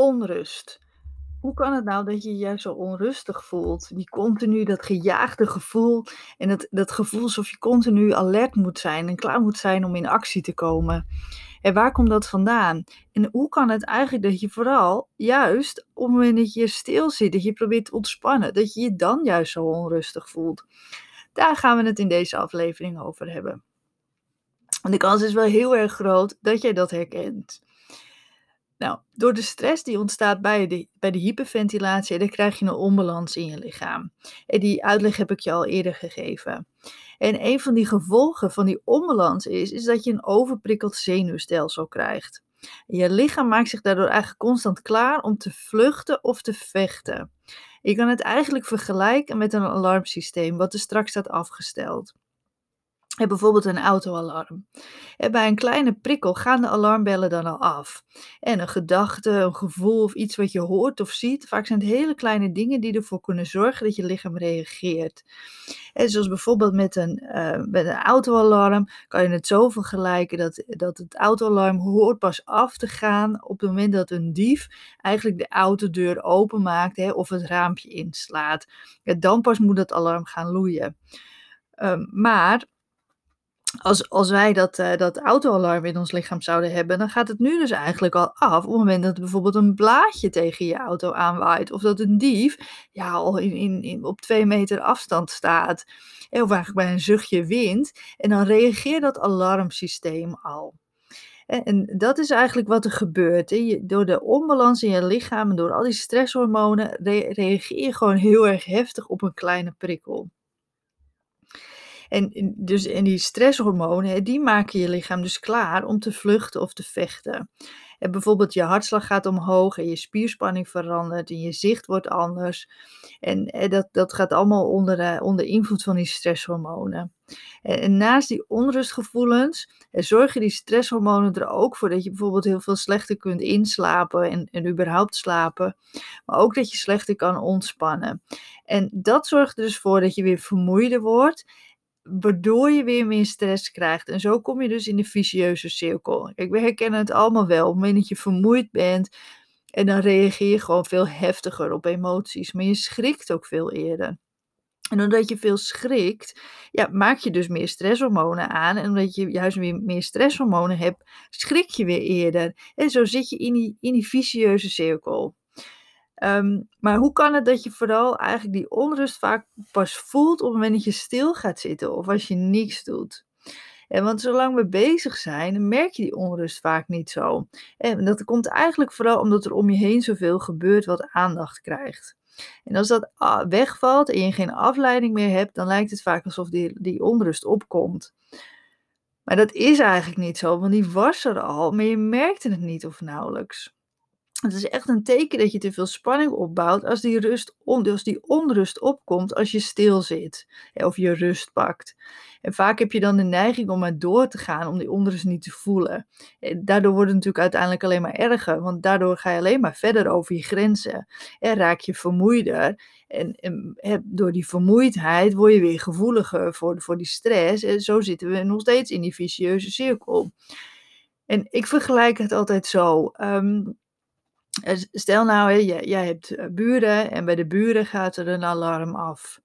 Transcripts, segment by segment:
Onrust. Hoe kan het nou dat je je juist zo onrustig voelt? Die continu dat gejaagde gevoel en dat, dat gevoel alsof je continu alert moet zijn en klaar moet zijn om in actie te komen. En waar komt dat vandaan? En hoe kan het eigenlijk dat je vooral juist op het moment dat je stil zit, dat je probeert te ontspannen, dat je je dan juist zo onrustig voelt? Daar gaan we het in deze aflevering over hebben. En de kans is wel heel erg groot dat jij dat herkent. Nou, door de stress die ontstaat bij de, bij de hyperventilatie, dan krijg je een onbalans in je lichaam. En die uitleg heb ik je al eerder gegeven. En een van die gevolgen van die onbalans is, is dat je een overprikkeld zenuwstelsel krijgt. je lichaam maakt zich daardoor eigenlijk constant klaar om te vluchten of te vechten. Je kan het eigenlijk vergelijken met een alarmsysteem wat er straks staat afgesteld bijvoorbeeld een autoalarm. bij een kleine prikkel gaan de alarmbellen dan al af. En een gedachte, een gevoel of iets wat je hoort of ziet, vaak zijn het hele kleine dingen die ervoor kunnen zorgen dat je lichaam reageert. En zoals bijvoorbeeld met een, uh, met een autoalarm kan je het zo vergelijken dat, dat het autoalarm hoort pas af te gaan op het moment dat een dief eigenlijk de autodeur openmaakt hè, of het raampje inslaat. dan pas moet het alarm gaan loeien. Um, maar als, als wij dat, uh, dat autoalarm in ons lichaam zouden hebben, dan gaat het nu dus eigenlijk al af op het moment dat bijvoorbeeld een blaadje tegen je auto aanwaait. Of dat een dief ja, al in, in, in, op twee meter afstand staat. Of eigenlijk bij een zuchtje wind. En dan reageert dat alarmsysteem al. En dat is eigenlijk wat er gebeurt. Door de onbalans in je lichaam en door al die stresshormonen reageer je gewoon heel erg heftig op een kleine prikkel. En, dus, en die stresshormonen, die maken je lichaam dus klaar om te vluchten of te vechten. En bijvoorbeeld je hartslag gaat omhoog en je spierspanning verandert en je zicht wordt anders. En, dat, dat gaat allemaal onder, uh, onder invloed van die stresshormonen. En, naast die onrustgevoelens zorgen die stresshormonen er ook voor dat je bijvoorbeeld heel veel slechter kunt inslapen en, en überhaupt slapen. Maar ook dat je slechter kan ontspannen. En dat zorgt er dus voor dat je weer vermoeider wordt waardoor je weer meer stress krijgt. En zo kom je dus in de vicieuze cirkel. Kijk, we herkennen het allemaal wel. Op het moment dat je vermoeid bent, en dan reageer je gewoon veel heftiger op emoties. Maar je schrikt ook veel eerder. En omdat je veel schrikt, ja, maak je dus meer stresshormonen aan. En omdat je juist weer meer stresshormonen hebt, schrik je weer eerder. En zo zit je in die, in die vicieuze cirkel. Ehm, maar hoe kan het dat je vooral eigenlijk die onrust vaak pas voelt op het moment dat je stil gaat zitten of als je niks doet? En want zolang we bezig zijn, merk je die onrust vaak niet zo. En dat komt eigenlijk vooral omdat er om je heen zoveel gebeurt wat aandacht krijgt. En als dat wegvalt en je geen afleiding meer hebt, dan lijkt het vaak alsof die, die onrust opkomt. Maar dat is eigenlijk niet zo, want die was er al, maar je merkte het niet of nauwelijks. Het is echt een teken dat je te veel spanning opbouwt als die, rust, als die onrust opkomt als je stil zit of je rust pakt. En vaak heb je dan de neiging om maar door te gaan om die onrust niet te voelen. En daardoor wordt het natuurlijk uiteindelijk alleen maar erger, want daardoor ga je alleen maar verder over je grenzen en raak je vermoeider. En, en door die vermoeidheid word je weer gevoeliger voor, voor die stress. En zo zitten we nog steeds in die vicieuze cirkel. En ik vergelijk het altijd zo. Um, eh, stel nou, hè, jij, hebt eh, buren en bij de buren gaat er een alarm af.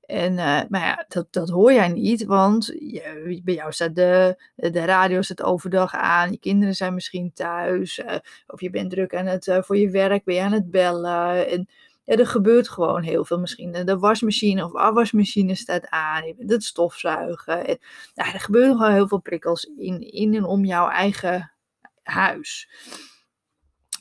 En, uh, maar ja, dat, dat hoor jij niet, want je, bij jou staat de, de radio staat overdag aan, je kinderen zijn misschien thuis, uh, of je bent druk aan het, voor je werk, ben je aan het bellen. En ja, er gebeurt gewoon heel veel. Misschien de wasmachine of afwasmachine staat aan, je het stofzuigen. En, ja, er gebeuren gewoon heel veel prikkels in, in en om jouw eigen huis.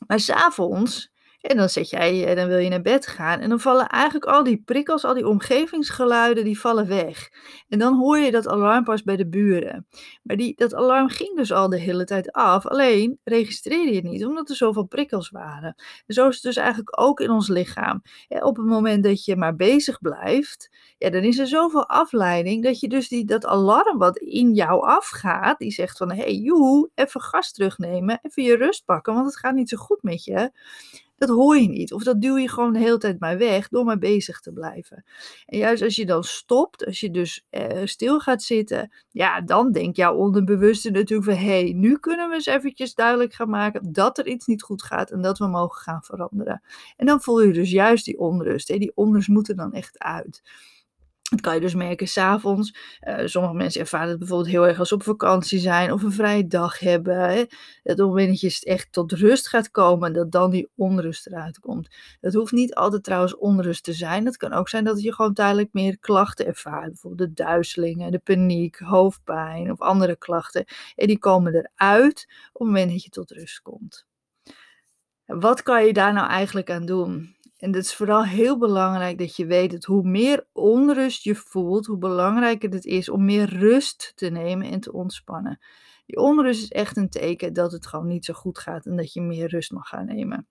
Maar s'avonds, en dan zet jij, eh, dan wil je naar bed gaan. En dan vallen eigenlijk al die prikkels, al die omgevingsgeluiden, die vallen weg. En dan hoor je dat alarm pas bij de buren. Maar die, dat alarm ging dus al de hele tijd af. Alleen registreerde je het niet, omdat er zoveel prikkels waren. En zo is het dus eigenlijk ook in ons lichaam. op het moment dat je maar bezig blijft, ja, dan is er zoveel afleiding dat je dus die, dat alarm wat in jou afgaat, die zegt van, hé, hey, joe, even gas terugnemen, even je rust pakken, want het gaat niet zo goed met je Dat hoor je niet. Of dat duw je gewoon de hele tijd maar weg door maar bezig te blijven. En juist als je dan stopt, als je dus uh, stil gaat zitten, ja, dan denkt jouw onderbewuste natuurlijk van, hé, hey, nu kunnen we eens eventjes duidelijk gaan maken dat er iets niet goed gaat en dat we mogen gaan veranderen. En dan voel je dus juist die onrust. Hè? Die onrust moet er dan echt uit. Dat kan je dus merken s'avonds. Uh, sommige mensen ervaren het bijvoorbeeld heel erg als ze op vakantie zijn of een vrije dag hebben. Hè? Dat op het dat je echt tot rust gaat komen, dat dan die onrust eruit komt. Dat hoeft niet altijd trouwens onrust te zijn. Het kan ook zijn dat je gewoon tijdelijk meer klachten ervaart. Bijvoorbeeld de duizelingen, de paniek, hoofdpijn of andere klachten. En die komen eruit op het moment dat je tot rust komt. Wat kan je daar nou eigenlijk aan doen? En het is vooral heel belangrijk dat je weet dat hoe meer onrust je voelt, hoe belangrijker het is om meer rust te nemen en te ontspannen. Die onrust is echt een teken dat het gewoon niet zo goed gaat en dat je meer rust mag gaan nemen.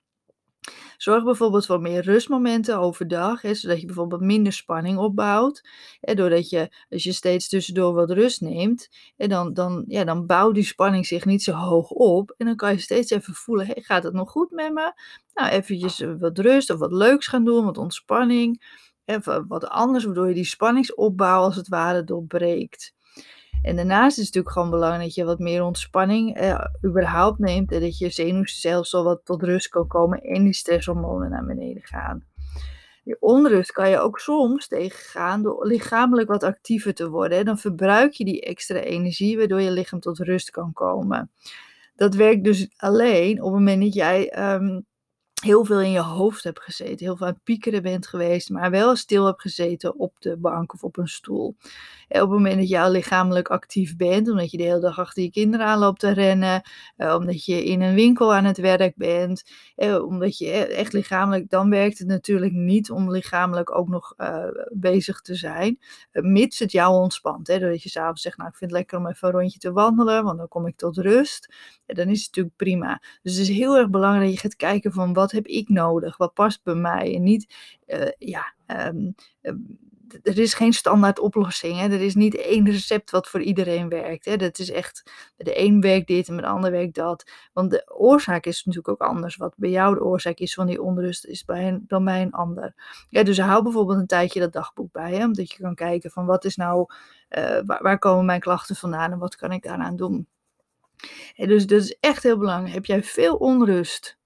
Zorg bijvoorbeeld voor meer rustmomenten overdag, hè, zodat je bijvoorbeeld minder spanning opbouwt. Hè, doordat je, als je steeds tussendoor wat rust neemt, hè, dan, dan, ja, dan bouwt die spanning zich niet zo hoog op. En dan kan je steeds even voelen, gaat het nog goed met me? Nou, eventjes eh, wat rust of wat leuks gaan doen, wat ontspanning. Even wat anders, waardoor je die spanningsopbouw als het ware doorbreekt. En daarnaast is het natuurlijk gewoon belangrijk dat je wat meer ontspanning eh, überhaupt neemt. En dat je zenuwstelsel wat tot rust kan komen en die stresshormonen naar beneden gaan. Die onrust kan je ook soms tegengaan door lichamelijk wat actiever te worden. Dan verbruik je die extra energie, waardoor je lichaam tot rust kan komen. Dat werkt dus alleen op het moment dat jij um, heel veel in je hoofd hebt gezeten, heel veel aan het piekeren bent geweest, maar wel stil hebt gezeten op de bank of op een stoel. En op het moment dat je al lichamelijk actief bent, omdat je de hele dag achter je kinderen aan loopt te rennen, eh, omdat je in een winkel aan het werk bent, eh, omdat je echt lichamelijk, dan werkt het natuurlijk niet om lichamelijk ook nog bezig te zijn, mits het jou ontspant. Hè? Doordat je s'avonds zegt, nou ik vind het lekker om even een rondje te wandelen, want dan kom ik tot rust. Ja, dan is het natuurlijk prima. Dus het is heel erg belangrijk dat je gaat kijken van wat heb ik nodig, wat past bij mij en niet, ja, um, er is geen standaard oplossing. Hè? Er is niet één recept wat voor iedereen werkt. Hè? Dat is echt, de een werkt dit en de ander werkt dat. Want de oorzaak is natuurlijk ook anders. Wat bij jou de oorzaak is van die onrust, is bij een, dan bij een ander. Ja, dus hou bijvoorbeeld een tijdje dat dagboek bij. Hè? Omdat je kan kijken van wat is nou, waar, waar komen mijn klachten vandaan en wat kan ik daaraan doen. En dus dat is echt heel belangrijk. Heb jij veel onrust,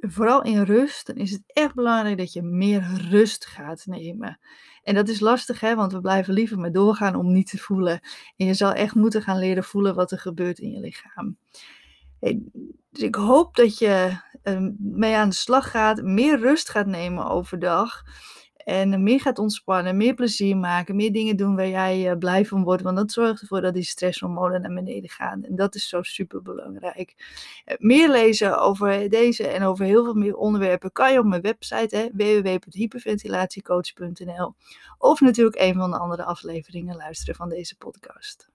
vooral in rust, dan is het echt belangrijk dat je meer rust gaat nemen. En dat is lastig, hè, want we blijven liever maar doorgaan om niet te voelen. En je zal echt moeten gaan leren voelen wat er gebeurt in je lichaam. Dus ik hoop dat je uh, mee aan de slag gaat, meer rust gaat nemen overdag. En meer gaat ontspannen, meer plezier maken, meer dingen doen waar jij uh, blij van wordt. Want dat zorgt ervoor dat die stresshormonen naar beneden gaan. En dat is zo super belangrijk. Uh, meer lezen over deze en over heel veel meer onderwerpen kan je op mijn website www.hyperventilatiecoach.nl. Of natuurlijk een van de andere afleveringen luisteren van deze podcast.